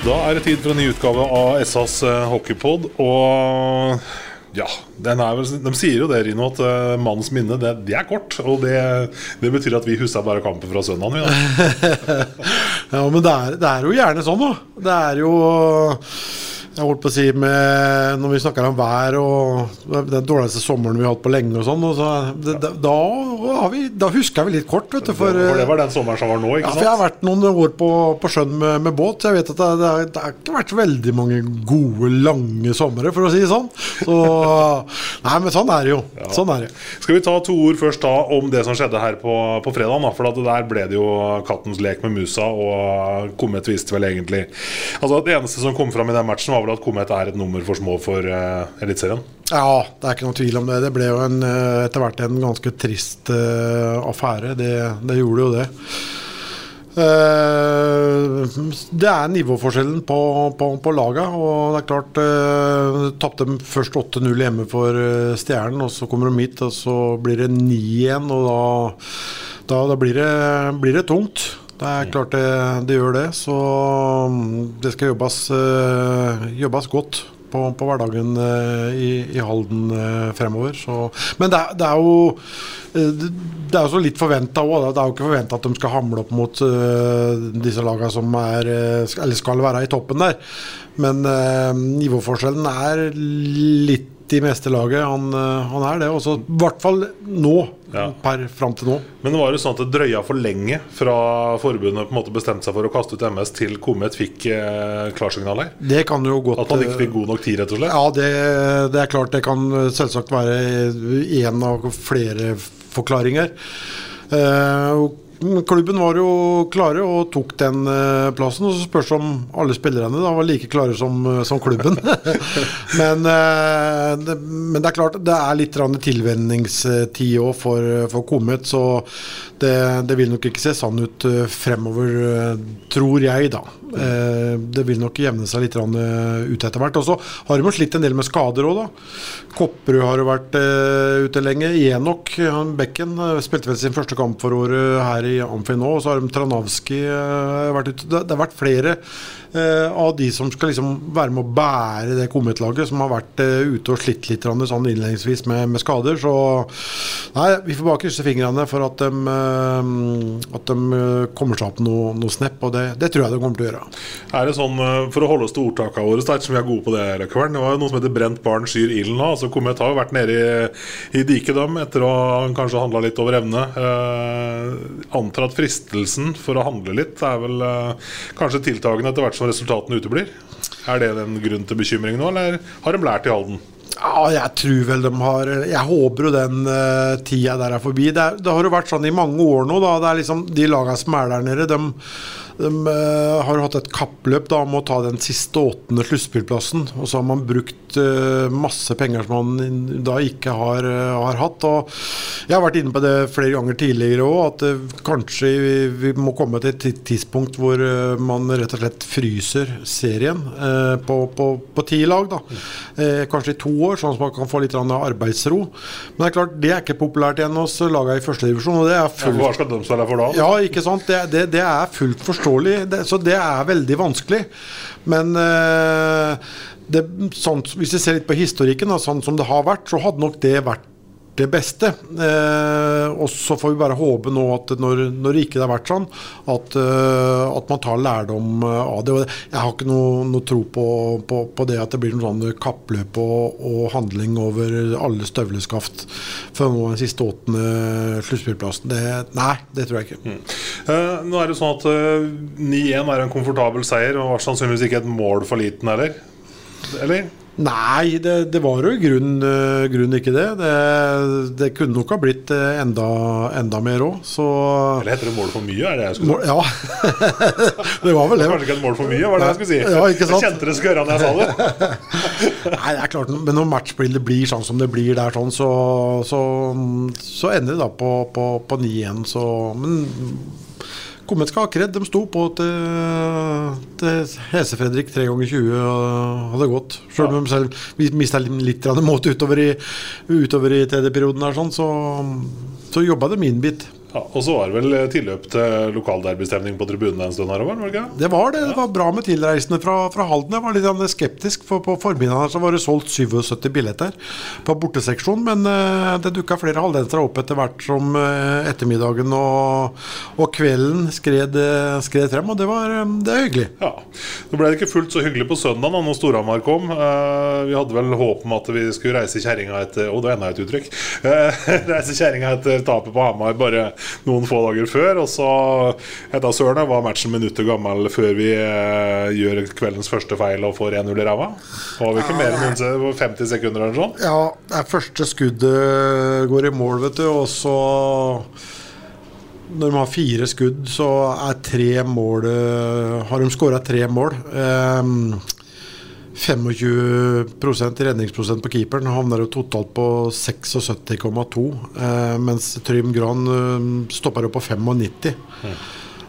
Da er det tid for en ny utgave av SAs eh, hockeypod. Og ja, vel, de sier jo det, Rino, at eh, mannens minne det, det er kort. Og det, det betyr at vi husker bare kampen fra søndagen. Vi. Ja, men det er, det er jo gjerne sånn, da. Det er jo Jeg holdt på å si med Når vi snakker om vær og den dårligste sommeren vi har hatt på lenge og sånn, da, har vi, da husker vi litt kort, vet du. For, For det var den sommeren som var nå, ja, ikke for jeg har vært noen år på, på sjøen med, med båt. Jeg vet at det, det, har, det har ikke vært veldig mange gode, lange somre, for å si det sånn. Så Nei, men sånn er det jo. Sånn er det. Skal vi ta to ord først da om det som skjedde her på, på fredag? Da? For at der ble det jo kattens lek med musa, og kommet viste vel egentlig Altså Det eneste som kom fram i den matchen, var vel at Komet er et nummer for små for uh, Eliteserien. Ja, det er ikke noen tvil om det. Det ble jo en, eh, etter hvert en ganske trist uh, affære. Det, det gjorde jo det. Uh, det er nivåforskjellen på, på, på laga, og det er klart uh, Tapte først 8-0 hjemme for uh, Stjernen, og så kommer de hit, og så blir det 9 igjen, og da, da, da blir, det, blir det tungt. Det er klart det, det gjør det, så mm, det skal jobbes, eh, jobbes godt på, på hverdagen eh, i, i Halden eh, fremover. Så. Men det, det er jo det er jo så litt forventa òg. Det er jo ikke forventa at de skal hamle opp mot disse lagene som er, eller skal være i toppen der. Men nivåforskjellen er litt i mesterlaget. Han, han er det. Også, I hvert fall nå, Ja. per fram til nå. Men det var jo sånn at det drøya for lenge fra forbundet på en måte bestemte seg for å kaste ut MS til Komet fikk eh, klarsignal her? Det kan jo godt At man ikke eh, fikk god nok tid, rett og slett? Ja, det, det er klart det kan selvsagt være én av flere forklaringer. Eh, og klubben var jo klare og tok den eh, plassen. Og så spørs om alle spillerne da var like klare som, eh, som klubben. men, eh, det, men det er klart det er litt tilvenningstid òg for, for Komet, så det, det vil nok ikke se sånn ut eh, fremover, eh, tror jeg, da. Eh, Det vil nok jevne seg litt eh, ut etter hvert. Og har de slitt en del med skader òg, da. Kopperud har jo vært eh, ute lenge. Enok han Bekken eh, spilte vel sin første kamp for året her i Amfi nå. Og så har de Tranavski eh, vært ute. Det, har vært flere eh, av de som skal liksom være med å bære det kometlaget, som har vært eh, ute og slitt litt sånn innledningsvis med, med skader. Så nei, vi får bare krysse fingrene for at de, eh, at de eh, kommer seg opp noe, noe snepp, og det, det tror jeg de kommer til å gjøre. Er det sånn, eh, For å holde oss til ordtakene våre, da, som vi er gode på det, Løkkevern, det var jo noe som heter 'brent barn skyr ilden'. altså Komet har jo vært nede i, i diket, dem, etter å kanskje handla litt over evne. Eh, antar at fristelsen for å handle litt er vel eh, kanskje tiltagende etter hvert som resultatene uteblir. Er det en grunn til bekymring nå, eller har de lært i Halden? Ja, jeg tror vel de har Jeg håper jo den uh, tida der er forbi. Det, er, det har jo vært sånn i mange år nå. da, det er liksom De lagene som er der nede, de, de uh, har hatt et kappløp da om å ta den siste åttende sluttspillplassen. Og så har man brukt eh, masse penger som man da ikke har, eh, har hatt. og Jeg har vært inne på det flere ganger tidligere òg, at eh, kanskje vi, vi må komme til et tidspunkt hvor man rett og slett fryser serien på, på, på ti lag. da, Kanskje i to år, sånn at man kan få litt arbeidsro. Men det er klart, det er ikke populært igjen hos lagene i førstedivisjon. Ja, hva skal de stå der for da? ja, ikke sant. Det, det, det er fullt forståelig. Det, så det er veldig vanskelig. Men eh, det, sånn, hvis vi ser litt på historikken, da, sånn som det har vært, så hadde nok det vært det beste. Eh, og så får vi bare håpe nå at når, når ikke har vært sånn, at, uh, at man tar lærdom eh, av det. Jeg har ikke noe, noe tro på, på, på, det at det blir noe sånn kappløp og, og, handling over alle støvleskaft for nå den siste åttende sluttspillplassen. Nei, det tror jeg ikke. Mm. Eh, nå er det sånn at uh, 9-1 er en komfortabel seier, og var sannsynligvis ikke et mål for liten heller? Eller? Nei, det, det, var jo i grunnen uh, grunn ikke det. det. det. kunne nok ha blitt uh, enda, enda, mer òg, så Eller heter det mål for mye? Er det jeg skulle si? Ja. det var vel det. Kanskje ikke et mål for mye, var det jeg skulle si. Ja, ikke sant? Jeg kjente det skørra da jeg sa det. Nei, det er klart, men når matchbildet blir sånn som det blir der, sånn, så, så, så ender det da på, på, på 9-1. Men Kommet Skakeredd. De sto på til, til Hese-Fredrik tre ganger 20 hadde gått. Selv om de selv mista litt mot utover i, utover i tredjeperioden, her, sånn, så, så jobba de min bit. Ja, og så var det vel tilløp til lokalderbystemning på tribunene en stund her var det? Det var det. Det var bra med tilreisende fra, fra Halden. Jeg var litt skeptisk, for på formiddagen her så var det solgt 77 billetter på borteseksjonen. Men uh, det dukka flere haldensere opp etter hvert som uh, ettermiddagen og, og kvelden skred, uh, skred, frem, og det var det er hyggelig. Ja. Nå ble det ikke fullt så hyggelig på søndag da når Storhamar kom. vi hadde vel håp om at vi skulle reise kjerringa etter Å, oh, det er enda et uttrykk. reise kjerringa etter tapet på Hamar. bare noen få dager før. Og så Hedda sørene, var matchen minutter gammel før vi eh, gjør kveldens første feil og får 1-0 i ræva. Var vi ikke mer enn 50 sekunder eller sånn? Ja, det første skuddet går i mål, vet du, og så når de har fire skudd, så er tre mål eh, Har de skåra tre mål. Um, 25% redningsprosent på keeperen. Havner jo totalt på 76,2. Eh, mens Trym Gran eh, stopper jo på 95. Mm.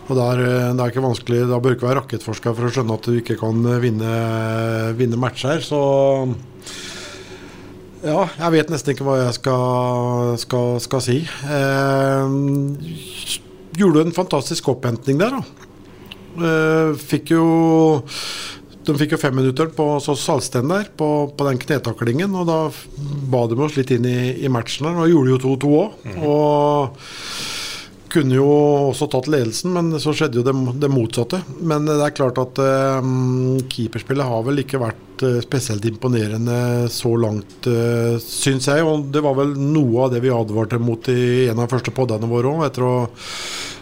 Og det er, eh, det er, ikke vanskelig Da bør du ikke være rakettforsker for å skjønne at du ikke kan vinne, vinne matcher. Så ja, jeg vet nesten ikke hva jeg skal, skal, skal si. Eh, gjorde en fantastisk opphentning der, da. Eh, fikk jo de fikk jo fem minutter på Salsten der, på, på, den knetaklingen. Og da ba de oss litt inn i, i matchen der, og gjorde jo 2-2 òg. Mm. Og kunne jo også tatt ledelsen, men så skjedde jo det, det motsatte. Men det er klart at um, keeperspillet har vel ikke vært uh, spesielt imponerende så langt, uh, syns jeg. Og det var vel noe av det vi advarte mot i en av de første podene våre òg, etter å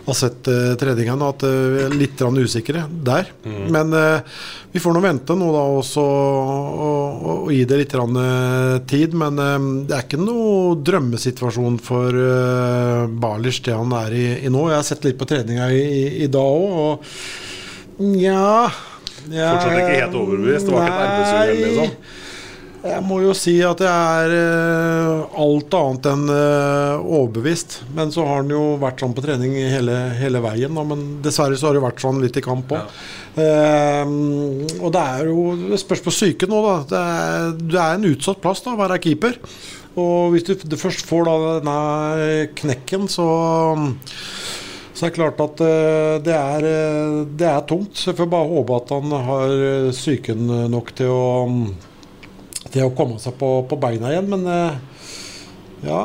har sett uh, treningene, at uh, litt usikre der. Mm. Men uh, vi får nå vente nå da også, og, og, gi det litt uh, tid. Men det er ikke noe drømmesituasjon for Balic, det han er i, i, nå. Jeg har sett litt på treninga i, i, i dag òg, og nja Fortsatt ikke helt overbevist? Det var ikke et arbeidsuhell, liksom? Jeg må jo si at jeg er uh, alt annet enn uh, overbevist. Men så har han jo vært sånn på trening hele, hele veien. Da. Men dessverre så har det vært sånn litt i kamp òg. Ja. Uh, og det er jo Det spørs på psyken nå, da. Det er, det er en utsatt plass da, å være keeper. Og hvis du, du først får da denne knekken, så så det er klart at det er, det er tungt. Så jeg får bare håpe at han har psyken nok til å til å komme seg på, på beina igjen. Men uh, ja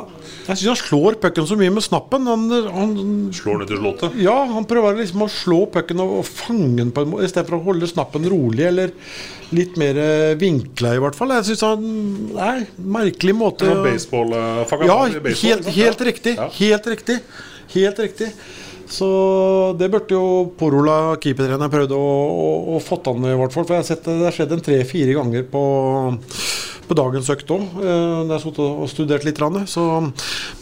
Jeg syns han slår pucken så mye med snappen. Han, han Slår ned til slottet? Ja, han prøver liksom å slå pucken og, og fange den på en måte istedenfor å holde snappen rolig eller litt mer eh, vinkla, i hvert fall. Jeg syns han Nei, merkelig måte ja, baseball, Ja, baseball, helt, helt ja. riktig. Helt riktig. Helt riktig. Så det burde jo Porola, keepertreneren, prøvd å, å, å fått an, i hvert fall. For jeg har sett det har skjedd en tre-fire ganger på, på dagens økt òg. Eh, jeg har og studert litt. Så,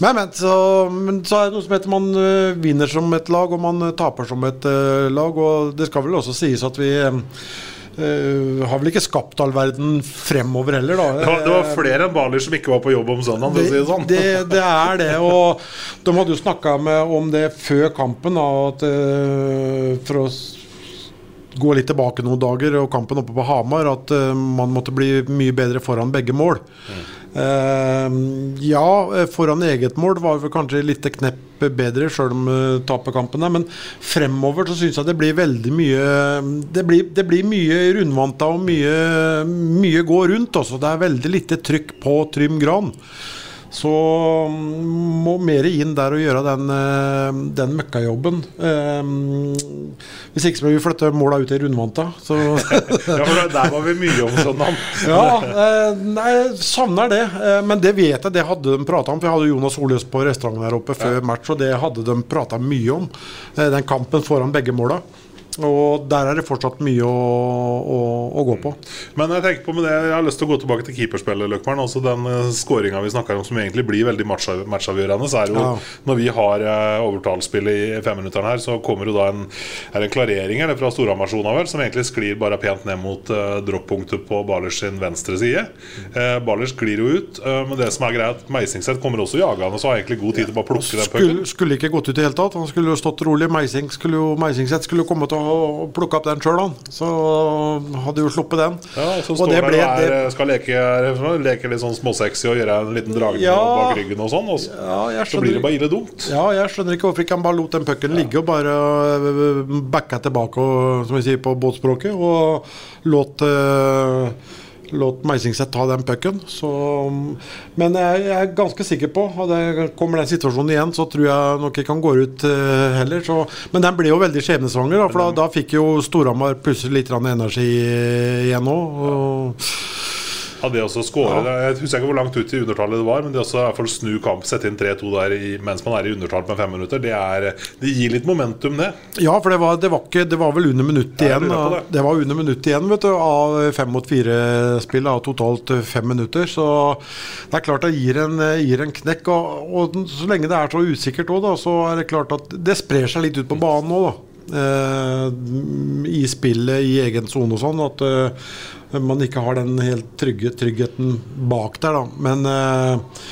men, men, så, men, så, er det noe som heter man eh, vinner som et lag, og man taper som et uh, lag. Og det skal vel også sies at vi Uh, har vel ikke skapt all verden fremover heller, da. Det var, det var flere enn Balier som ikke var på jobb om søndag, det, si det sånn. Det, det, er det. Og de hadde jo snakka om det før kampen, da, at, uh, for å gå litt tilbake noen dager og kampen oppe på Hamar, at uh, man måtte bli mye bedre foran begge mål. Mm. Uh, ja, foran eget mål var vi kanskje litt knepp bedre, sjøl om uh, taper kampen Men fremover så syns jeg det blir veldig mye Det blir, det blir mye rundvanta og mye, mye gå rundt. Også. Det er veldig lite trykk på Trym Gran. Så mm, må mer inn der og gjøre den, eh, den møkkajobben. Eh, Hvis ikke så blir vi flytte måla ut i rundvanta. Så Ja, for Der var vi mye om søndag. ja, eh, nei, savner det. Men det vet jeg, det hadde de prata om. For jeg hadde Jonas Oljøs på restauranten der oppe før match, og det hadde de prata mye om. Den kampen foran begge måla. Og der er det fortsatt mye å, å, å gå på. Men jeg tenker på med det, jeg har lyst til å gå tilbake til keeperspillet, Løkman. Altså den uh, skåringa vi snakker om som egentlig blir veldig matchavgjørende, så er jo Ja. når vi har uh, overtallsspill i femminutteren her, så kommer jo da en, er en klarering eller fra Storhamarsona vel, som egentlig sklir bare pent ned mot uh, droppunktet på Balers sin venstre side. Uh, Balers sklir jo ut, uh, men det som er greit, Meisingset kommer også jagende, så har egentlig god tid til å bare plukke den pucken. Skulle, skulle ikke gått ut i det hele tatt. Han skulle jo stått rolig. Meising skulle jo, Meisingseth skulle komme til å plukke opp den sjøl, han. Så hadde jo sluppet den. Ja, så Og står det der og er, skal leke, leke litt sånn småsexy og gjøre en liten dragning Ja. bak ryggen og sånn. Og så, Ja, så blir det bare ille dumt. Ja, jeg skjønner ikke hvorfor ikke han bare lot den pucken ligge og bare øh, backa tilbake, og, som vi sier på båtspråket, og låt uh, Låt Meisingseth ta den pucken. Men jeg, jeg er ganske sikker på at det kommer den situasjonen igjen, så tror jeg nok ikke han går ut uh, heller. Så, men den ble jo veldig skjebnesvanger, for da, da fikk jo Storhamar plutselig litt energi igjen òg. Ja, det også skåre ja. Jeg husker ikke hvor langt ut i undertallet det var, men det også i hvert fall snu kamp, sette inn 3-2 der i, mens man er i undertall med fem minutter, det, er, det gir litt momentum, det. Ja, for det var, det var, ikke, det var vel under minutt igjen. det. Det var under minutt igjen vet du, av fem mot fire-spill av totalt fem minutter. Så det er klart det gir en, gir en knekk. Og, og så lenge det er så usikkert òg, så er det klart at det sprer seg litt ut på banen òg, da. Eh, I spillet, i egen sone og sånn. At eh, man ikke har den helt trygge tryggheten bak der, da. Men eh,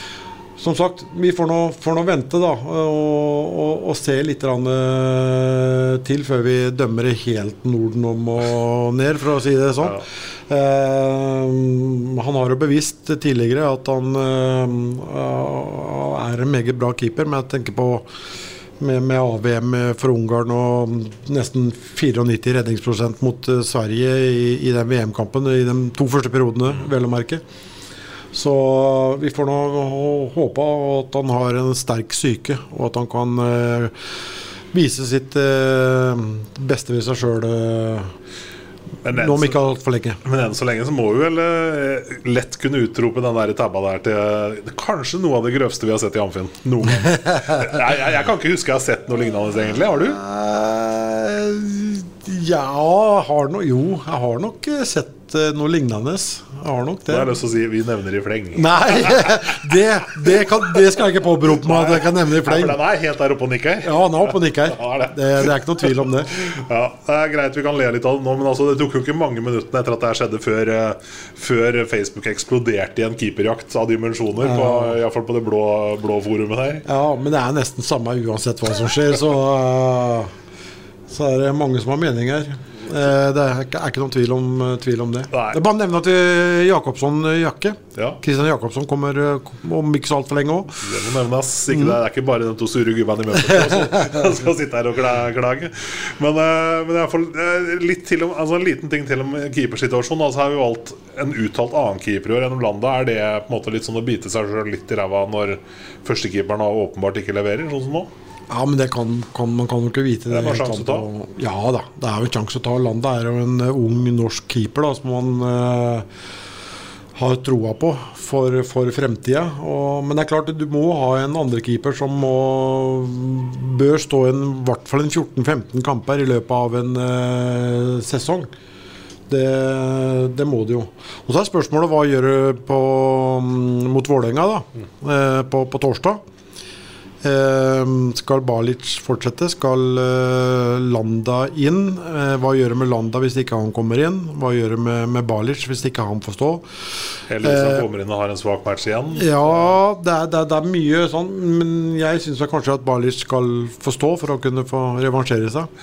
som sagt, vi får nå, får nå vente da, og, og, og se litt rann, eh, til før vi dømmer helt Norden om og ned, for å si det sånn. Eh, han har jo bevisst tidligere at han eh, er en meget bra keeper, men jeg tenker på med, med AVM for Ungarn og nesten 94 redningsprosent mot eh, Sverige i, i den VM-kampen i de to første periodene, vel å merke. Så vi får nå håpe at han har en sterk syke, og at han kan eh, vise sitt eh, beste ved seg sjøl Men nå om ikke altfor lenge. Men enn så lenge så må vi vel eh, lett kunne utrope den der tabba der til eh, kanskje noe av det grøvste vi har sett i Amfinn. Noen jeg, jeg, jeg kan ikke huske jeg har sett noe lignende, egentlig. Har du? Ja, har no, jo, jeg har nok eh, sett eh, noe lignende. Jeg har nok Da har det. lyst til å si vi nevner i fleng. Nei, det, det, kan, det skal jeg ikke påberope meg at jeg kan nevne i Ja, fleng. for den er helt der oppe og nikker. Ja, den er oppe og nikker. Ja, det det. Det, det er ikke noe tvil om det. Ja, Det er greit vi kan le litt av det nå, men altså, det tok jo ikke mange minuttene etter at det skjedde, før, eh, før Facebook eksploderte i en keeperjakt av dimensjoner. På, i hvert fall på det blå, blå forumet der. Ja, men det er nesten samme uansett hva som skjer, så, eh, så er det mange som har meninger. Eh, Det er ikke, er ikke noen tvil om, tvil om det. Nei. Det er bare nevne at Jacobsson Jakobsson eh, jakke. Ja. Kristian Jakobsson kommer eh, om ikke så altfor lenge òg. Det må nevnes. Ikke, det er ikke bare de to sure gubbene i møtet som skal sitte her og klage. Men, eh, men i hvert fall, eh, litt til om, altså en liten ting til om keepersituasjonen. Altså har vi valgt en uttalt annen keeper i år gjennom landet. Er det på en måte litt sånn å bite seg selv litt i ræva når førstekeeperen åpenbart ikke leverer, sånn som nå? Ja, men det kan, kan, man kan jo ikke vite. Det er bare sjanse å ta. Ja da, det er jo en sjanse å ta. Landet er jo en eh, ung norsk keeper da, som man eh, har troa på for, for fremtida. Men det er klart, du må ha en andrekeeper som må, bør stå i hvert fall en 14-15 kamper i løpet av en eh, sesong. Det, det må det jo. Og så er spørsmålet hva gjør du på, mm, mot Vålerenga da, eh, på, på torsdag? Eh, skal Balic fortsette? Skal eh, Landa inn? Eh, hva gjør det med Landa hvis ikke han kommer inn? Hva gjør det med, med Balic hvis ikke han får stå? Eller hvis han Eh, kommer inn og har en svak match igjen? Ja, det er, det er, det er mye sånn, men jeg syns kanskje at Balic skal få stå for å kunne få revansjere seg.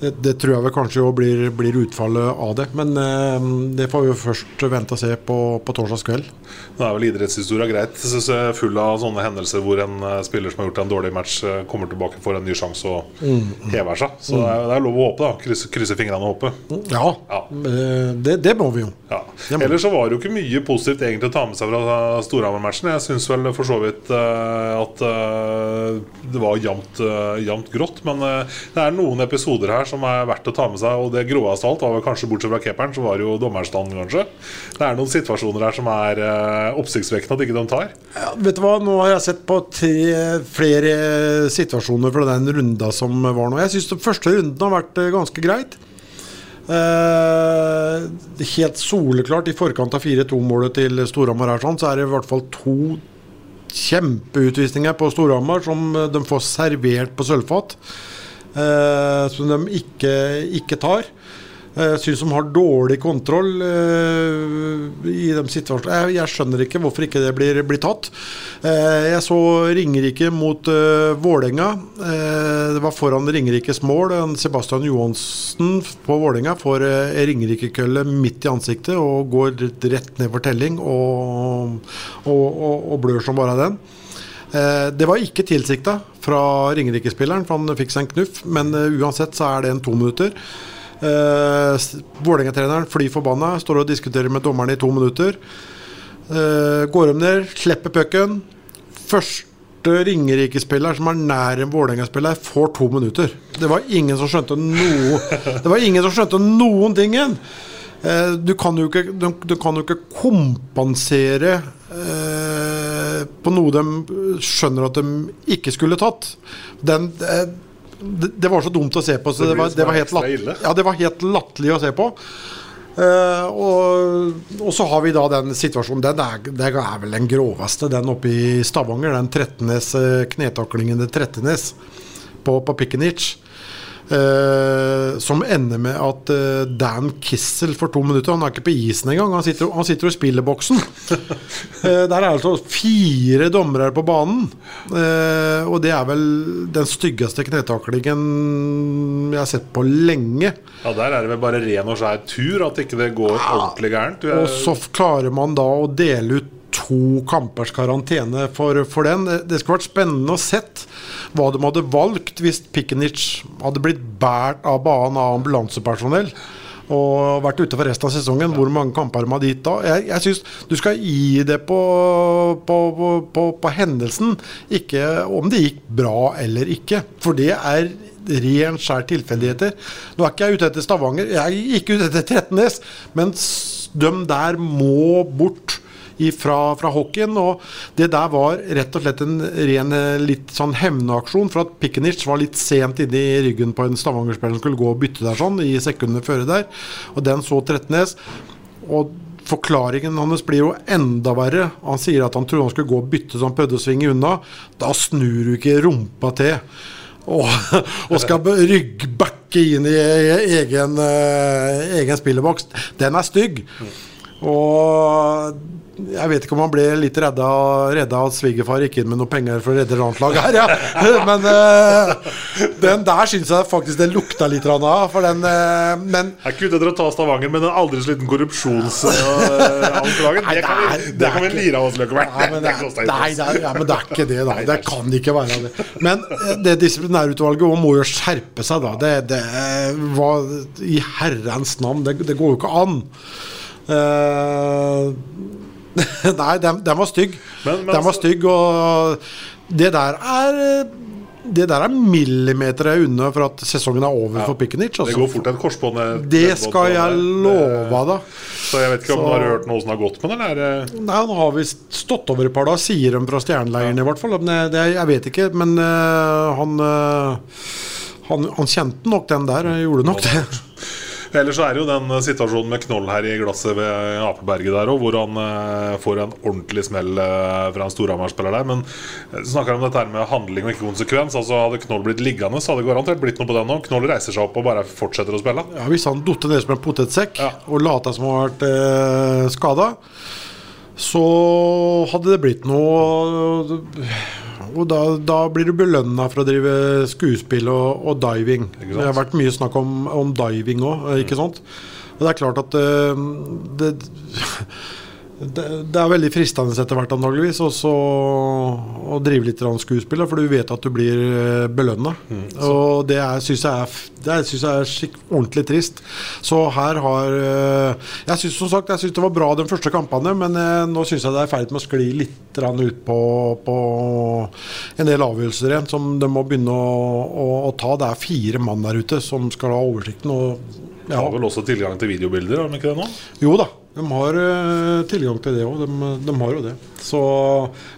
Det, det tror jeg vel kanskje jo blir, blir utfallet av det. Men eh, det får vi jo først vente og se på, på torsdags kveld. Nå er vel idrettshistoria greit jeg synes jeg er full av sånne hendelser hvor en eh, spiller som har gjort en dårlig match, eh, kommer tilbake for en ny sjanse og Mm. hever seg. Så det, er, det er lov å håpe, da. Krysse, krysse fingrene og håpe. Ja, Ja. eh, det, det må vi jo. Ja. Ellers så var det jo ikke mye positivt egentlig å ta med seg fra Storhamar-matchen. Jeg syns vel for så vidt at det var jevnt uh, grått. Men det er noen episoder her som er verdt å ta med seg. Og det gråeste av alt var vel kanskje, bortsett fra keeperen, så var det jo dommerstanden, kanskje. Det er noen situasjoner her som er uh, oppsiktsvekkende at ikke de tar. Ja, vet du hva, Nå har jeg sett på tre, flere situasjoner fra den runda som var nå. Jeg syns den første runden har vært eh, ganske greit. Uh, helt soleklart i forkant av 4-2-målet til Storhamar her, sånn, så er det i hvert fall to kjempeutvisninger på Storhamar som de får servert på sølvfat. Eh, som de ikke, ikke tar. Jeg syns de har dårlig kontroll eh, i de situasjonene. Jeg, skjønner ikke hvorfor ikke det blir, blir tatt. Eh, jeg så Ringerike mot uh, Vålerenga. Eh, det var foran Ringerikes mål. Sebastian Johansen på Vålerenga får uh, Ringerike-kølle midt i ansiktet og går rett ned for telling og, og, og, og blør som bare den. Eh, Det var ikke tilsikta fra Ringerike-spilleren, for han fikk seg en knuff. Men eh, uansett så er det en to minutter. Uh, Vålerenga-treneren fly forbanna, står og diskuterer med dommeren i to minutter. Eh, går de ned, slipper pucken. Første Ringerike-spiller som er nær en Vålerenga-spiller, får to minutter. Det var ingen som skjønte noe Det var ingen som skjønte noen ting. Eh, Du kan jo ikke, du, du kan jo ikke kompensere eh, på noe de skjønner at de ikke skulle tatt. Den, eh, det, det var så dumt å se på. Så Det det, var, det, var, helt ekstra latt, ja, det var helt latterlig å se på. Uh, og, og så har vi da den situasjonen Den er, den er vel den groveste, den oppe i Stavanger. Den Trettenes, eh, knetaklingen til Trettenes på, på Pikkenic. Eh, som ender med at eh, Dan Kissel for to minutter Han er ikke på isen engang. Han sitter, han sitter og spiller boksen. Eh, der er altså fire dommere på banen. Eh, og det er vel den styggeste knetaklingen jeg har sett på lenge. Ja, Der er det vel bare ren og skjær tur at ikke det går ordentlig gærent. Er- Og så klarer man da å dele ut to kampers karantene for, for den. Det, skulle vært spennende å sett hva de hadde valgt hvis Pikenic hadde blitt båret av banen av ambulansepersonell og vært ute for resten av sesongen. Hvor mange kamper de hadde gitt da? Jeg, jeg syns du skal gi det på, på, på, på, hendelsen, ikke om det gikk bra eller ikke. For det er ren skjær tilfeldigheter. Nå er ikke jeg ute etter Stavanger, jeg gikk ut etter Trettenes, men de der må bort fra, fra hockeyen. Og det der var rett og slett en ren eh, litt sånn hevnaksjon for at Pikkenic var litt sent inne i ryggen på en Stavanger-spiller som skulle gå og bytte der sånn i sekundene før der. Og den så Trettenes. Og Forklaringen hans blir jo enda verre. Han sier at han trodde han skulle gå og bytte så han prøvde å svinge unna. Da snur du ikke rumpa til. Og, og skal ryggbakke inn i egen, eh, egen spilleboks. Den er stygg. Og jeg vet ikke om han ble litt redda, redda at svigerfar gikk inn med noe penger for å redde landslaget her, ja. Men uh, den der syns jeg faktisk det lukta litt av. For den uh, Men Jeg etter å ta Stavanger, men en aldri så liten korrupsjonsanklage. uh, Det det kan vi lire av oss, Løkkeberg. Nei, det, er- nei, er, ja, men det er ikke det, da. Det kan ikke være det. Men eh, det disiplinærutvalget må jo skjerpe seg, da. Det, det hva, I herrens navn. Det, det går jo ikke an. Eh, nei, den, den var stygg. Men- men den var stygg, og det der er Det der er millimeter unna for at sesongen er over for Pikkenic. Det Altså. går fort et korsbånd ned- Det skal jeg love deg. Så jeg vet ikke om Så- du har hørt noe som har gått med den? Eller? er Nei, Han har visst stått over et par dager, sier de fra stjerneleiren i hvert fall. Men det, jeg vet ikke, men uh, han, uh, han Han kjente nok den der, gjorde nok det. Ellers er det jo den eh, situasjonen med Knoll her i glasset ved Apeberget der òg, hvor han eh, får en ordentlig smell eh, fra en Storhamar-spiller der. Men eh, snakker om dette her med handling og ikke konsekvens. Altså Hadde Knoll blitt liggende, så hadde det garantert blitt noe på den òg. Knoll reiser seg opp og bare fortsetter å spille. Ja, Hvis han datt ned som en potetsekk Ja. og lata som han har vært eh, skada, så hadde det blitt noe Og da, da blir du belønna for å drive skuespill og, og diving. Det har vært mye snakk om, om diving òg, ikke sant? Og det er klart at eh, det, det, det er veldig fristende etter hvert antageligvis også å drive litt skuespill, for du vet at du blir belønna. og det syns jeg er, det er- synes jeg er skikk, ordentlig trist. Så her har eh, Jeg syns som sagt jeg synes det var bra de første kampene, men jeg, nå syns jeg det er i ferd med å skli litt ut på, på en del avgjørelser igjen som de må begynne å, å, å ta. Det er fire mann der ute som skal ha oversikten. og ja. Har vel også tilgang til videobilder, har de ikke det nå? Jo da, de har eh, tilgang til det òg. De, de har jo det. Så,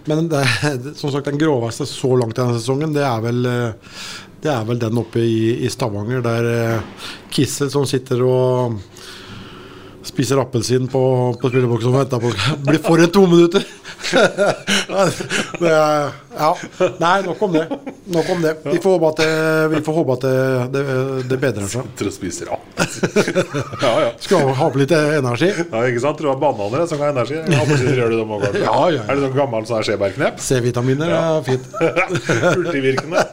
men det, som sagt, den groveste så langt denne sesongen, det er vel, eh, det er vel den oppe i, i Stavanger, der eh, Kissel som sitter og spiser appelsin på, på spilleboksen og venter på Blir for en to minutter! Det er, ja. Nei, nok om det. Nok om det. Vi får håpe at det, vi får håpe at det, det, det bedrer seg. Sitter og spiser ja, ja. Skal ha på litt energi. Ja, ikke sant? Tror Du har bananer som ha energi. Appelsiner gjør du dem også, kanskje? Ja, ja, ja. Er det sånn gammel sånn er skjebærknep? C-vitaminer er fint. Hurtigvirkende.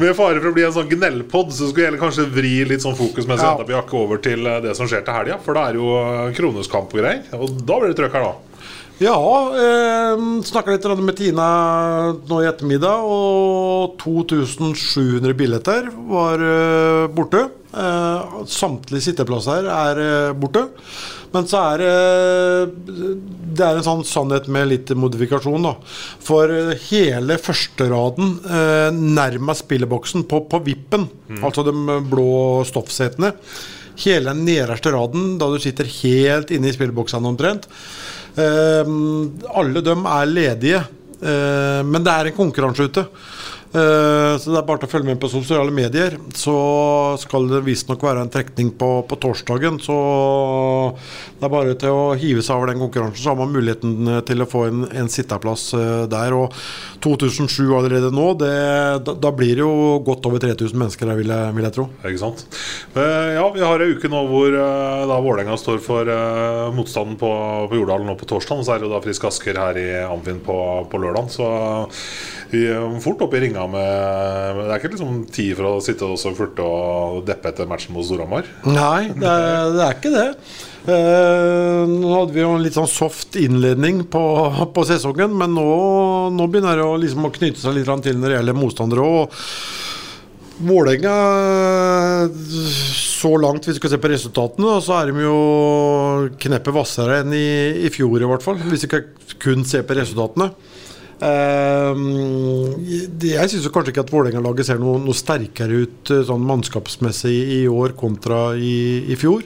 Med fare for å bli en sånn gnellpod, så skulle jeg kanskje vri litt sånn fokus jeg Ja. over til eh, det som skjer til helga. For da er jo eh, Kroneskamp og greier. Og da blir det trøkk her, da. Ja, eh, snakka litt med Tina nå i ettermiddag, og 2700 billetter var eh, borte. Eh, samtlige sitteplasser er eh, borte. Men så er det Det er en sånn sannhet med litt modifikasjon, da. For eh, hele førsteraden eh, nærmest spilleboksen, på, på vippen, altså de blå stoffsetene Hele den nederste raden, da du sitter helt inne i spilleboksene omtrent, Eh, alle dem er ledige, eh, men det er en konkurranse ute. Eh, så det er bare til å følge med på sosiale medier. Så skal det visstnok være en trekning på, på torsdagen. Så det er bare til å hive seg over den konkurransen, så har man muligheten eh, til å få en, en sitteplass eh, der. Og 2007 allerede nå, det, da, da blir det jo godt over 3000 mennesker her, vil jeg, vil jeg tro. Ikke sant? Ja, vi har ei uke nå hvor da Vålerenga står for motstanden på, på Jordal nå på torsdag. Så er det jo da Frisk Asker her i Amfinn på, på lørdag. Så vi er fort oppe i ringa med Det er ikke liksom tid for å sitte og furte og deppe etter matchen mot Storhamar. Nei, det er, det er ikke det. Eh, nå hadde vi jo en litt sånn soft innledning på, på sesongen, men nå, nå begynner det å, liksom, å knytte seg litt til når det gjelder motstandere. Og Vålerenga Så langt, hvis vi skal se på resultatene, så er de jo kneppet hvassere enn i, i fjor, i hvert fall. Hvis vi skal kun se på resultatene. Eh, det- jeg syns kanskje ikke at Vålerenga-laget ser noe, noe sterkere ut eh, sånn mannskapsmessig i år kontra i, i fjor.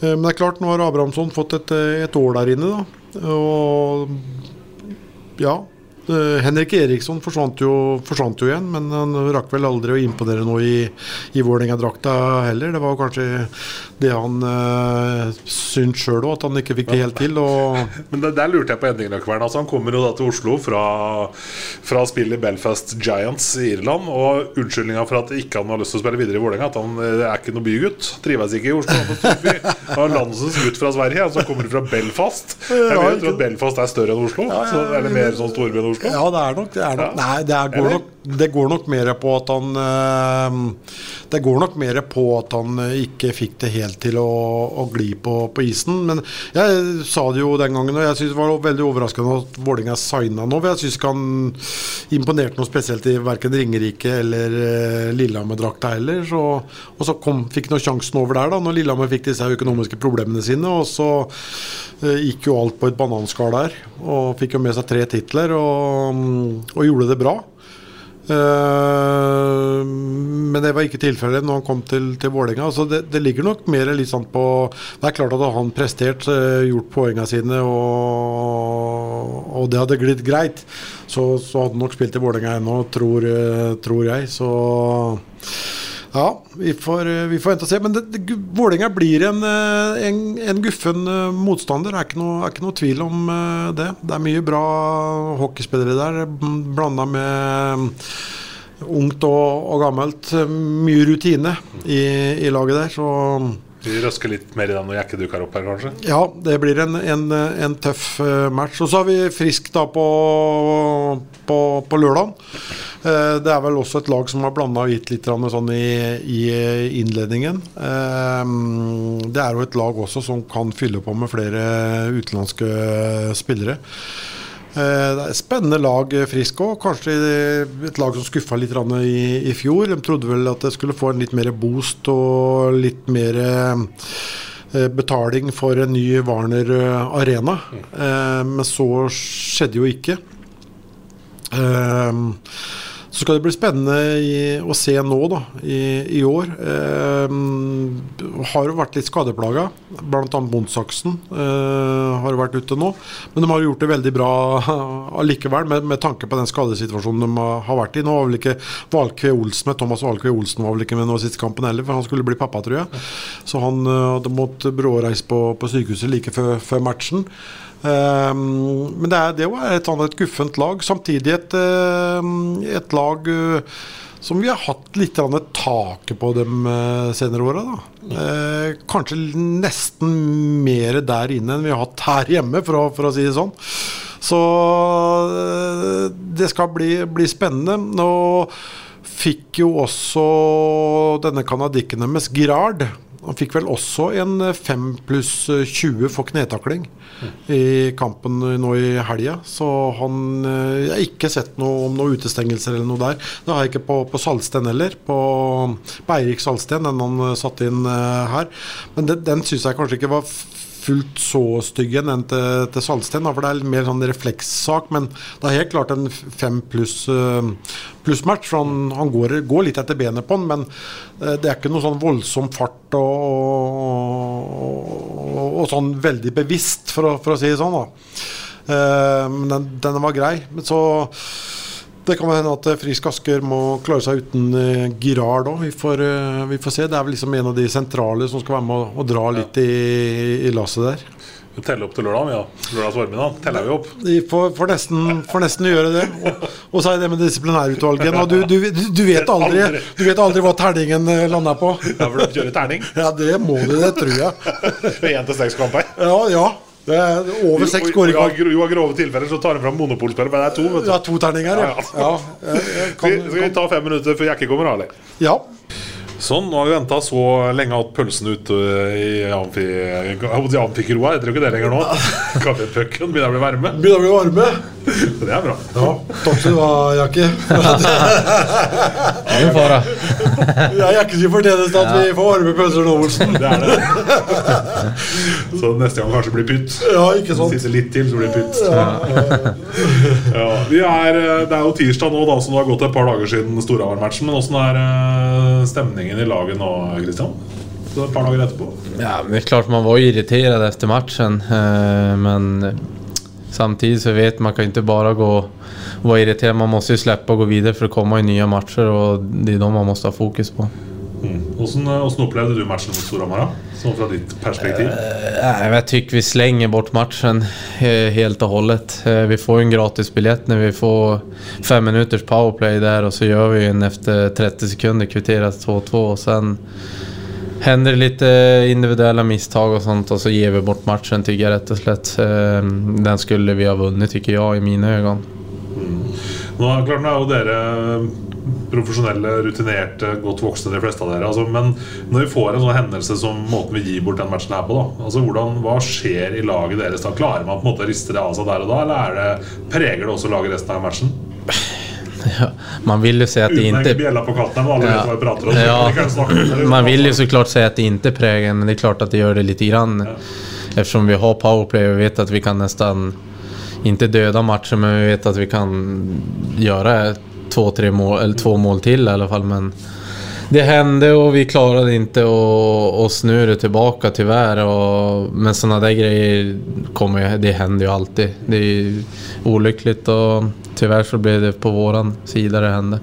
Eh, Men det er klart, nå har Abrahamsson fått et, et år der inne, da. Og ja. Eh, Henrik Eriksson forsvant jo, forsvant jo igjen, men han rakk vel aldri å imponere noe i, i Vålerenga-drakta heller. Det var kanskje det han uh, syntes sjøl òg, at han ikke fikk det helt til. Men der, der lurte jeg på en ting. Altså, han kommer jo da til Oslo fra, fra spillet Belfast Giants i Irland. Og unnskyldninga for at ikke han har lyst til å spille videre i Vålerenga, at han eh, er ikke noe bygutt. Trives ikke i Oslo. Han er landsens gutt fra Sverige, og så kommer du fra Belfast. Jeg vil jo at Belfast er større enn Oslo. Så, eller mer sånn storby enn Oslo. Ja, det er nok det. Er nok, Ja. Nei, det, er, går nok, det går nok mer på at han eh, Det går nok mer på at han eh, ikke fikk det helt til å, å gli på, på isen. Men jeg sa det jo den gangen, og jeg synes det var veldig overraskende at Vålerenga signa nå. For jeg syns ikke han imponerte noe spesielt i verken Ringerike eller eh, Lillehammer-drakta heller. Så, og så kom, fikk han sjansen over der, da når Lillehammer fikk disse økonomiske problemene sine. Og så eh, gikk jo alt på et bananskall der, og fikk jo med seg tre titler og, og gjorde det bra. Eh, men det var ikke tilfellet når han kom til, til Vålerenga. Det, det ligger nok mer litt sånn på Det er klart at han prestert, eh, gjort poengene sine, og, og det hadde glidd greit, så, så hadde han nok spilt i Vålerenga ennå, tror, eh, tror jeg. Så ja, vi får, eh, vi får vente og se. Men det, blir en, eh, en, en guffen eh, motstander. Det er ikke noe, er ikke noe tvil om det. Det er mye bra hockeyspillere der, blanda med ungt og, og gammelt. Mye rutine i, i laget der. Så Vi røsker litt mer i den når Jekke dukker opp her, kanskje. Ja, det blir en, en, en tøff eh, match. Og så har vi Frisk da på, på, på lørdag. Eh, det er vel også et lag som har blanda og gitt litt sånn i, i innledningen. Eh, Det er jo et lag også som kan fylle på med flere utenlandske spillere. Eh, Det er et spennende lag, eh, Frisk òg. Kanskje et lag som skuffa litt i, i fjor. De trodde vel at det skulle få en litt mer boost og litt mer eh, betaling for en ny Warner eh, Arena. Eh, Men så skjedde jo ikke. Så skal det bli spennende i, å se nå, da, i, i år. Eh, har jo vært litt skadeplaga. Bl.a. Bondsaksen eh, har vært ute nå. Men de har gjort det veldig bra allikevel, med, med tanke på den skadesituasjonen de har- har vært i. Nå var vel ikke Valkve Olsen med Thomas Valkve Olsen var vel ikke med nå siste kampen heller, for han skulle bli pappa, tror jeg. Så han eh, hadde måttet bråreise på, på sykehuset like før, før matchen. Ehm, men det, er, det var et, et guffent lag. Samtidig et, ehm, et lag eh, som vi har hatt litt taket på de uh, senere åra. Eh, kanskje nesten mer der inne enn vi har hatt her hjemme, for å, for å si det sånn. Så eh, det skal bli, bli spennende. Nå fikk jo også denne canadikken deres, Girard Han fikk vel også en 5 pluss 20 for knetakling i kampen nå i helga. Så han eh, Jeg har ikke sett noe om noen utestengelser eller noe der. Det har jeg ikke på, på Salsten heller. På, på Eirik Salsten, den han eh, satte inn eh, her. Men den, den syns jeg kanskje ikke var fullt så stygg enn til, til Salsten. For det er mer sånn reflekssak. Men det er helt klart en fem pluss eh, pluss match. For han, han går, går litt etter benet på han, men eh, det er ikke noe sånn voldsom fart og, og, og sånn veldig bevisst, for å, for å si det sånn. da. Eh, Men den, den var grei. Men så det kan hende at eh, Frisk Asker må klare seg uten uh, Girard òg. Vi, får, eh, vi får se. Det er vel liksom en av de sentrale som skal være med å, dra litt i, i lasset der. Vi teller opp til lørdag, ja. Lørdags formiddag teller vi opp. Vi får, får, nesten, får nesten gjøre det. Og, og så er det med disiplinærutvalget. Og du, du, du, du, vet aldri, du vet aldri hva terningen eh, lander på. Ja, for du kjører terning. Ja, det må du, det tror jeg. Én til seks kamper. Ja, ja. Det er over seks skåringer. jo, jo, av grove tilfeller så tar han fram monopolspillet, men det er to. vet du. Ja, to terninger, ja. ja Skal kan, vi- skal vi ta fem minutter før Jekke kommer, Ali? ja. Sånn, nå har vi venta så lenge at pølsen ute i amfi, amfikroa. Heter jo ikke det lenger nå. Kaffepucken begynner å bli varme. Begynner å bli varme. Det er bra. Ja, takk skal du ha, Jakke. Ingen fara. Ja, Jakke sin fortjeneste at vi får varme pølser nå, Olsen. Det er det. Så neste gang kanskje blir pytt. Ja, ikke sant? Sitter litt til, så blir det pytt. Ja, vi er, eh, det er jo tirsdag nå, da, så det har gått et par dager siden Storhamar-matchen. Men åssen er eh, stemningen i laget nå, Kristian? Så et par dager etterpå. Ja, men klart man var irritert etter matchen. eh, Men samtidig så vet man kan ikke bare gå og være irritert. Man må slippe å gå videre for å komme i nye matcher og det er dem man må ha fokus på. Åssen eh, opplevde du matchen mot Storhamar? Sånn fra ditt perspektiv? Jeg men jag vi slenger bort matchen eh, helt og holdent. Eh, Vi får en gratis når vi får fem minuters powerplay der, og så gjør vi en etter 30 sekunder kvitterer 2-2 og så hender det litt individuelle mistak og sånt og så gir vi bort matchen syns jeg rett og slett. Eh, Den skulle vi ha vunnet, syns jeg, i mine øyne. Mm. Nå klart, nå er jo dere profesjonelle, rutinerte, godt voksne, de fleste av dere. Altså, men når vi får en sånn hendelse som måten vi gir bort den matchen her på, da altså, hvordan, hva skjer i laget deres da? Klarer man på en måte å riste det av seg der og da, eller er det, preger det også laget resten av matchen? Man vill ju säga att det inte... ikke bjella på katten, men alle vet hva vi prater om. Ja, si at man vill ju såklart säga att det inte präglar, men det är klart att det gör det lite grann. Eftersom vi har powerplay och vet att vi kan nästan, inte döda matchen, men vi vet att vi kan göra två, tre mål, eller två mål till i alla fall. Men det hände och vi klarade inte och, att snurra det tillbaka tyvärr. Och, men sådana där grejer kommer, det händer ju alltid. Det är ju olyckligt och tyvärr så blev det på våran sida det hände.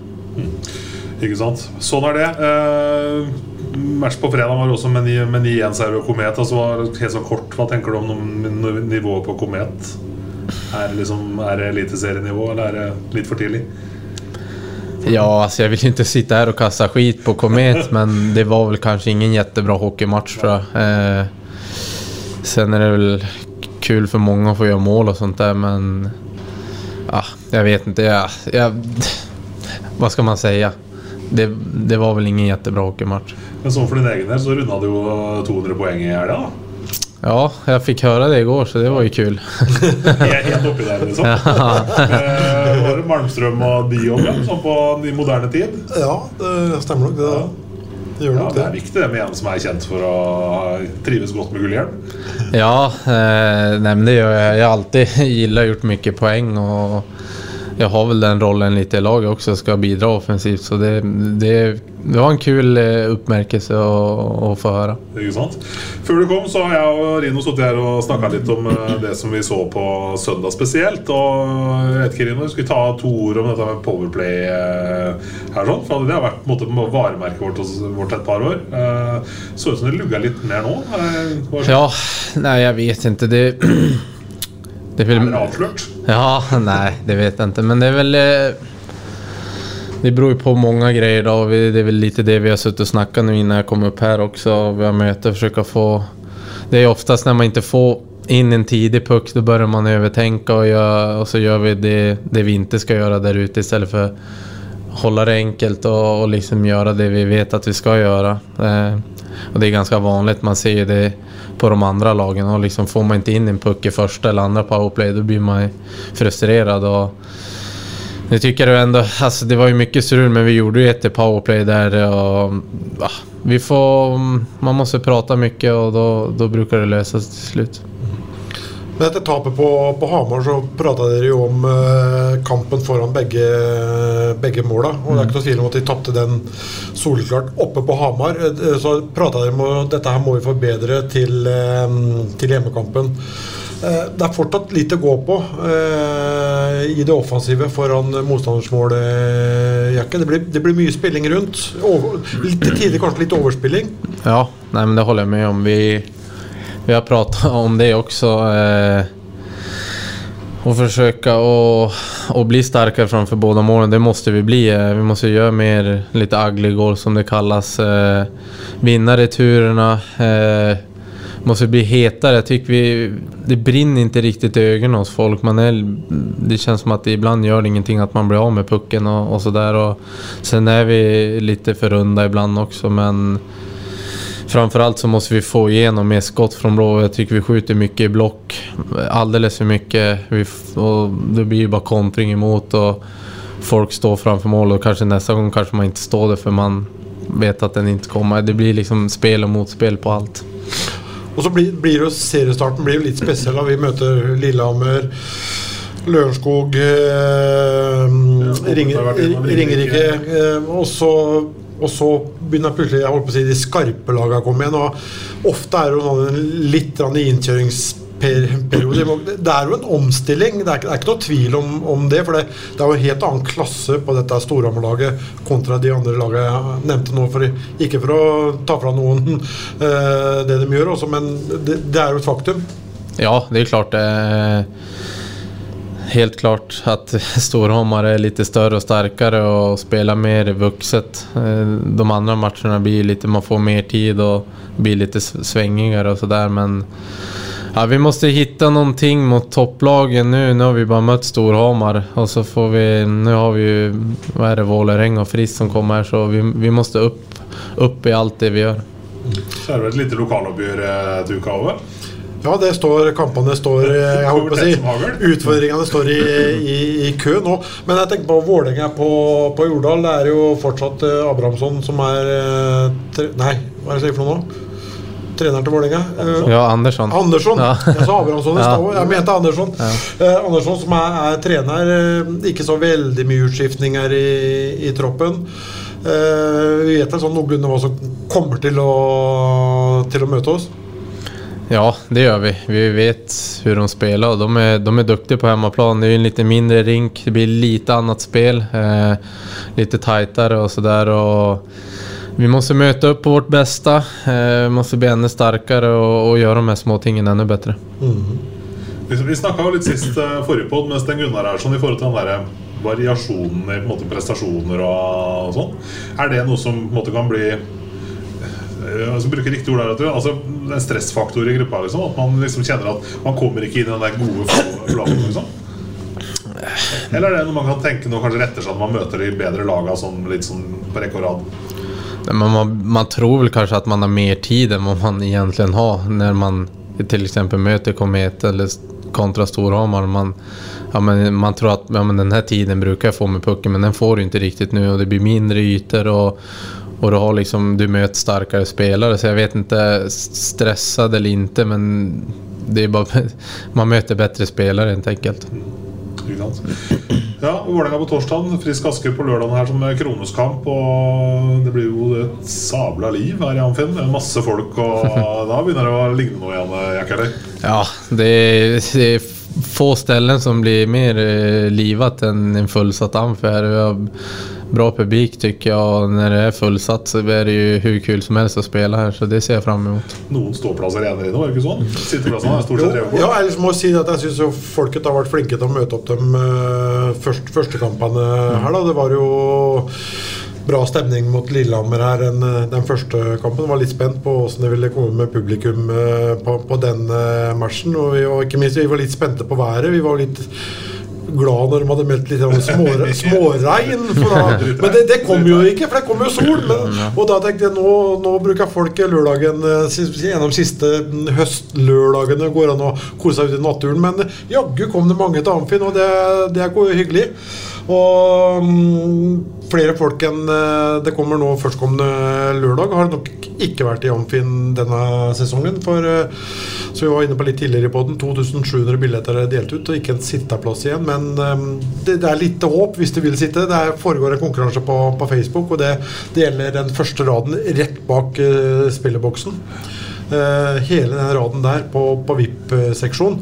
Ikke sant? Sånn er det. Eh, match på fredag var også med med 9-1-seier og Komet. Altså, helt så kort, Hva tenker du om nivået på Komet? Er liksom, er det eliteserienivå, eller er det litt for tidlig? Ja, alltså jag vill inte sitta här och kasta skit på Komet, men det var väl kanske ingen jättebra hockeymatch tror jag. Eh, sen är det väl kul för många att få göra mål och sånt där, men ja, jag vet inte. Jag, jag, vad ska man säga? Det, det var vel ingen jättebra hockeymatch. Men sånn for din egen del så runda du jo 200 poeng i helga. Ja, jag fick höra det igår, så det var ju kul. Helt helt oppi der, liksom. Eh, var det Malmstrøm og Dion ja, sånn på i moderne tid? Ja, det stemmer nok det. Ja. Det gjør Ja, Det er viktig det med en som er kjent for å trives godt med gullhjelm. Ja, eh, nej, men det gjør jeg, jeg har alltid gillat gjort mycket poäng och jag har väl den rollen lite i laget också, ska bidra offensivt. Så det, det, det var en kul oppmerkelse Å att få høre. Ikke sant? Før du kom, så har jeg og Rino sittet her og snakka litt om eh, det som vi så på søndag spesielt. Og jeg vet ikke, Rino, skal vi ta to ord om dette med Powerplay eh, her? sånn? For Det har vært på en måte, varemerket vårt, vårt et par år. Eh, Så ut som det lugga litt mer nå. Eh, Ja, nei, jeg vet ikke. Det, det vil... Er det avslørt? Ja, nej, det vet jag inte. Men det är väl... eh, Det beror ju på många grejer og Det är väl lite det vi har suttit och snackat nu innan jag kom upp här också. Vi har möte försöka få... Det är oftast när man inte får in en tidig puck, då börjar man övertänka och, gör, och så gör vi det, det vi inte ska göra där ute istället för hålla det enkelt och, och liksom göra det vi vet att vi ska göra. Eh, och det är ganska vanligt, man ser ju det på de andra lagen. Och liksom får man inte in en puck i första eller andra powerplay, då blir man frustrerad. Och nu tycker jag ändå, det var ju mycket strul, men vi gjorde ju ett powerplay där. Och, ja, vi får, man måste prata mycket och då, då brukar det lösa sig till slut. Men etter tapet på, på Hamar så prata dere jo om eh, kampen foran begge, begge måla. Og det er ikke noe tvil om at de tapte den soleklart oppe på Hamar. Eh, Så prata dere om at dette her må vi forbedre til, eh, til hjemmekampen. Eh, Det er fortsatt litt å gå på eh, i det offensive foran motstanders mål, eh, Jakke. Det det blir mye spilling rundt. Over, litt tidlig kanskje litt overspilling. Ja, nei, men det holder jeg med om. Vi, vi har prata om det også. Eh, å forsøke å, å, bli sterkere framfor båda målene, Det må vi bli. Eh, vi må gjøre mer litt ugly goal som det kallas. Eh, vinne returene. Eh, måste bli hetare. Jag tycker vi, det brinner inte riktigt i ögonen hos folk. Man är, det känns som att ibland gör det ingenting att man blir av med pucken och, och sådär. Sen är vi lite för runda ibland också men Framförallt så måste vi få igenom mer skott från blå. Jag tycker vi skjuter mycket i block. Alldeles för mycket. Vi, och det blir ju bara kontring emot och folk står framför mål och kanske nästa gång kanske man inte står där för man vet att den inte kommer. Det blir liksom spel och motspel på allt. Och så blir, blir det, seriestarten blir jo litt spesiell. Vi møter Lillehammer, Lørenskog, eh, Ringerike. Eh, og, så, og så begynner plutselig jeg holdt på å si, de skarpe lagene å komme igjen. Og ofte er det jo en litt innkjøringsperiode. Det er jo en omstilling, det er, ikke- det er ikke noe tvil om, om det. For det, det er jo en helt annen klasse på dette Storhamar-laget kontra de andre lagene jeg nevnte nå. For, ikke for å ta fra noen eh, det de gjør, også, men det, det er jo et faktum. Ja, det er klart. Eh, helt klart att Storhammar är lite större och starkare och spelar mer vuxet. Eh, de andra matcherna blir lite, man får mer tid och blir lite s- svängigare och sådär. Men ja, vi måste hitta någonting mot topplagen nu. Nu har vi bara mött Storhamar och så får vi, nu har vi det, Vålerenga och Frisk som kommer här så vi, vi måste upp, upp i allt det vi gör. Så er det vel et lite lokaloppgjør eh, til uka over. Ja, det står, kampene står eh, jeg håper å si. Utfordringene står i, i, i kø nå. Men jeg tenker på Vålerenga på, på Jordal. Det er jo fortsatt eh, Abrahamsson som er eh, tre, Nei, hva er det jeg sier for noe nå? Treneren til Vålerenga. Ja, Andersson. Andersson. Ja. Jeg sa Abrahamsson i stad òg. Jeg mente Andersson. Eh, Andersson som er, er trener. Ikke så veldig mye utskiftninger i, i troppen. Eh, vi vet vel sånn noenlunde hva som kommer til å, til å møte oss. Ja, det gör vi. Vi vet hur de spelar och de är, de är duktiga på hemmaplan. Det är en lite mindre rink, det blir lite annat spel. Eh, tajtare och sådär. og Vi måste möta upp på vårt bästa. Eh, må måste bli ännu starkare och, och göra de här små tingen ännu bättre. Vi, vi snakka jo litt sist eh, forrige podd med Sten Gunnar her, sånn i forhold til den derre variasjonen i måte, prestasjoner og, sånn. Er det noe som på en måte kan bli eh, altså, bruke riktig ord der, du. Altså, en stressfaktor i gruppa. Liksom, at man liksom kjenner at man kommer ikke inn i den der gode flaten. Liksom. Eller er det noe man kan tenke noe kanskje retter seg når man møter de bedre laga sånn, litt sånn på rekke og rad? Man, man tror vel kanskje at man har mer tid enn man egentlig har når man f.eks. møter Komet eller kontra Storhamar. Man, ja, man tror at ja, den här tiden brukar jag få med pucken men den får du ikke riktigt nu och det blir mindre ytor och, och du, har liksom, du möter starkare spelare. Så jag vet inte, stressad eller inte men det är bara, man möter bättre spelare helt enkelt. Ja, Vålerenga på torsdag, Frisk Asker på lørdag her som kronoskamp. Og det blir jo et sabla liv her i Amfinn. Det er Masse folk, og da begynner det å ligne noe igjen, Jack? Ja, det er, det er få steder som blir mer livet enn en fullsatt Amfi bra publik tycker jag och när det är fullsatt så är det ju hur kul som helst att spela här så det ser jag fram emot. Noen ståplasser igjen i nå, er det ikke sånn? Sitteplassene er stort sett revet bort. ja, ellers må jeg si at jeg syns jo folket har vært flinke til å møte opp de første, første kampene her. da. Det var jo bra stemning mot Lillehammer her den, den første kampen. Var litt spent på hvordan det ville komme med publikum eh, på, på den eh, matchen. Og, vi, og ikke minst vi var litt spente på været. Vi var litt glad når de hadde meldt litt sånn små, småregn. Men det, det kom jo ikke, for det kom jo sol. Men, og da tenkte jeg nå, nå bruker folk lørdagen eh, gjennom siste mm, høstlørdagene går an å kose seg ute i naturen. Men jaggu kom det mange til Amfinn, og det, det er hyggelig. Og mm, flere folk enn eh, det kommer nå førstkommende lørdag, har nok ikke vært i Amfin denne sesongen. For eh, som vi var inne på litt tidligere i poden, 2700 billetter er delt ut, og ikke en sitteplass igjen. Men eh, det, det er litt håp hvis du vil sitte. Det er, foregår en konkurranse på, på Facebook, og det, det gjelder den første raden rett bak uh, spilleboksen. Uh, hele den raden der på, på VIP-seksjon,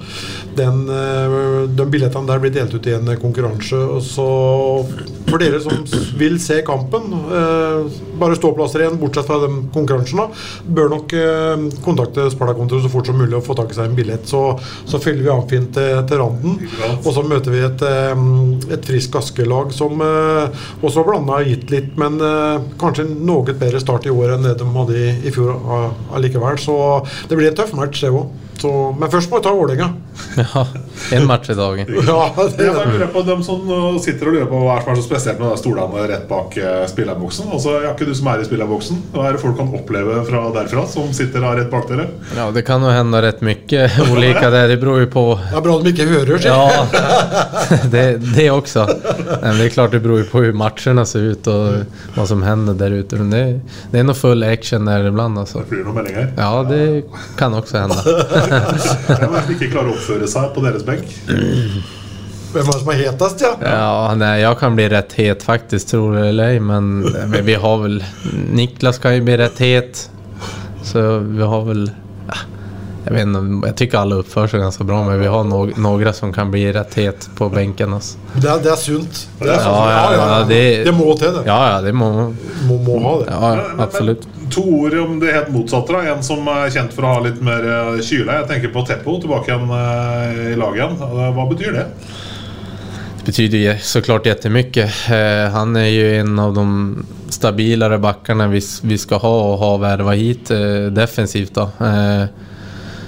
den, eh, de billettene der blir delt ut i en konkurranse. Og så for dere som vil se kampen, eh, bare ståplasser igjen, bortsett fra de konkurransene, bør nok eh, kontakte Sparta-kontoret så fort som mulig og få tak i seg en billett. Så, så fyller vi Amfin til, til randen, og så møter vi et, eh, et Frisk Aske-lag som også blanda har gitt litt, men kanskje en noe bedre start i år enn det de hadde i, i fjor allikevel. Så det blir en tøff match, det òg. Men først må vi ta Vålerenga. Ja, en match i dag. Ja, det, Jeg lurer på dem som sitter og lurer på hva som er så spesielt med stolene rett bak eh, spillerboksen. Altså, er ikke du som er i spillerboksen? Hva er det folk kan oppleve fra derfra, som sitter da rett bak dere? Ja, det kan jo hende rett mye olika där. Det beror jo på det er bra de ikke hører, sier Ja, det, det også. Men det er klart det beror jo på hur matchene ser ut og hva som hender der ute. Men det, det er noe full action där ibland Det Blir noen meldinger? Ja, det kan også hända. Men Ikke klarer å oppføre seg på deres benk? Hvem er det som er hetest, ja? Ja, nei, jeg kan bli rett het faktisk, tror det eller ei, Men, men vi har vel Niklas kan jo bli rett het. Så vi har vel ja, Jag vet inte, jag tycker alla uppför sig ganska bra, men vi har no några som kan bli rätt het på bänken. Alltså. Det er, det er sunt. Det er Ja, sunt. ja, ja, det- det må til, det. Ja, ja, det må, Må, må ha det. ja, absolut. To ord om det helt motsatte. da En som er kjent for å ha litt mer eh, kyle. Jeg tenker på Teppo tilbake igjen eh, i laget igjen. Hva betyr det? Det betyder såklart jättemycket. Eh, han är ju en av de stabilare backarna vi, vi ska ha och ha värva hit defensivt. Då.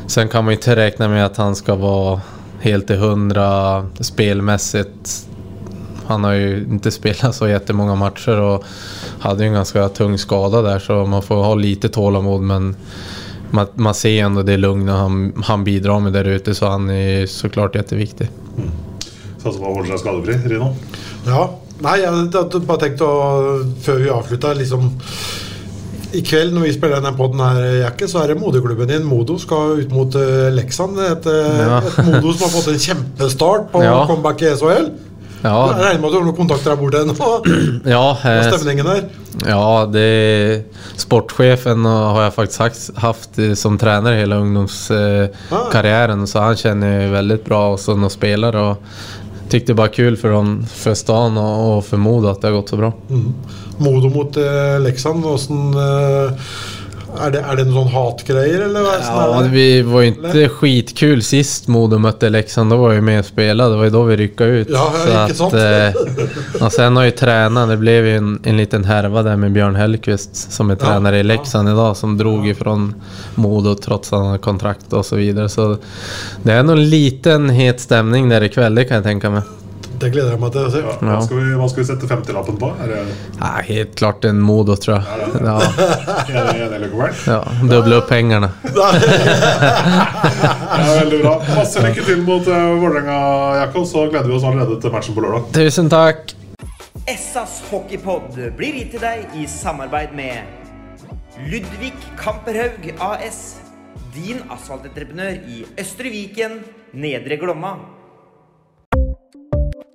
Sen kan man ju inte räkna med att han ska vara helt till hundra spelmässigt. Han har ju inte spelat så jättemånga matcher och hade ju en ganska tung skada där så man får ha lite tålamod men man, man ser ändå det lugna han, han bidrar med där ute så han är såklart jätteviktig. Satser på å holde seg skadefri, Rino? Ja. Nei, jeg hadde bare tenkt å Før vi avslutta, liksom I kveld når vi spiller denne podden her, Jakke, så er det moderklubben din, Modo, skal ut mot uh, Leksand. Et, eh, Ja. et Modo som har fått en kjempestart på Ja. comeback i SHL. Jeg regner med at du har noen kontakter der borte ennå. ja, eh, stemningen der. ja det, sportchefen har jeg faktisk haft, haft trener som ungdomskarrieren, eh, ah. så han kjenner jeg veldig bra oss som spiller. och tyckte det bare kul för, dem, för stan och för Modo att det har gått så bra. Modo mot eh, Leksand. Åssen Er det, er det noen sånn hatgreier, eller sånn Ja, er det? vi var ju inte skitkul sist Modo mötte Leksand. Då var jag ju med och spelade. Det var ju då vi ryckade ut. Ja, ja, inte sant? eh, och sen har ju tränaren, det blev ju en, en liten härva där med Björn Hellqvist som är tränare i Leksand idag som drog ifrån Modo trots att han har kontrakt och så vidare. Så det är nog en liten het stämning där ikväll, det kan jag tänka mig. Det gleder jeg meg til å se. Hva skal vi, hva skal vi sette 50-lappen på? Er det Nei, helt klart en Modo tror jeg Ja, er det enig, Løkkeberg? ja, Doble opp pengene. Ja, veldig bra. Masse lykke til mot uh, Vålerenga, Jakob. Så gleder vi oss allerede til matchen på lørdag. Tusen takk. Essas hockeypod blir gitt til deg i samarbeid med Ludvig Kamperhaug AS. Din asfaltentreprenør i Østre Viken, Nedre Glomma.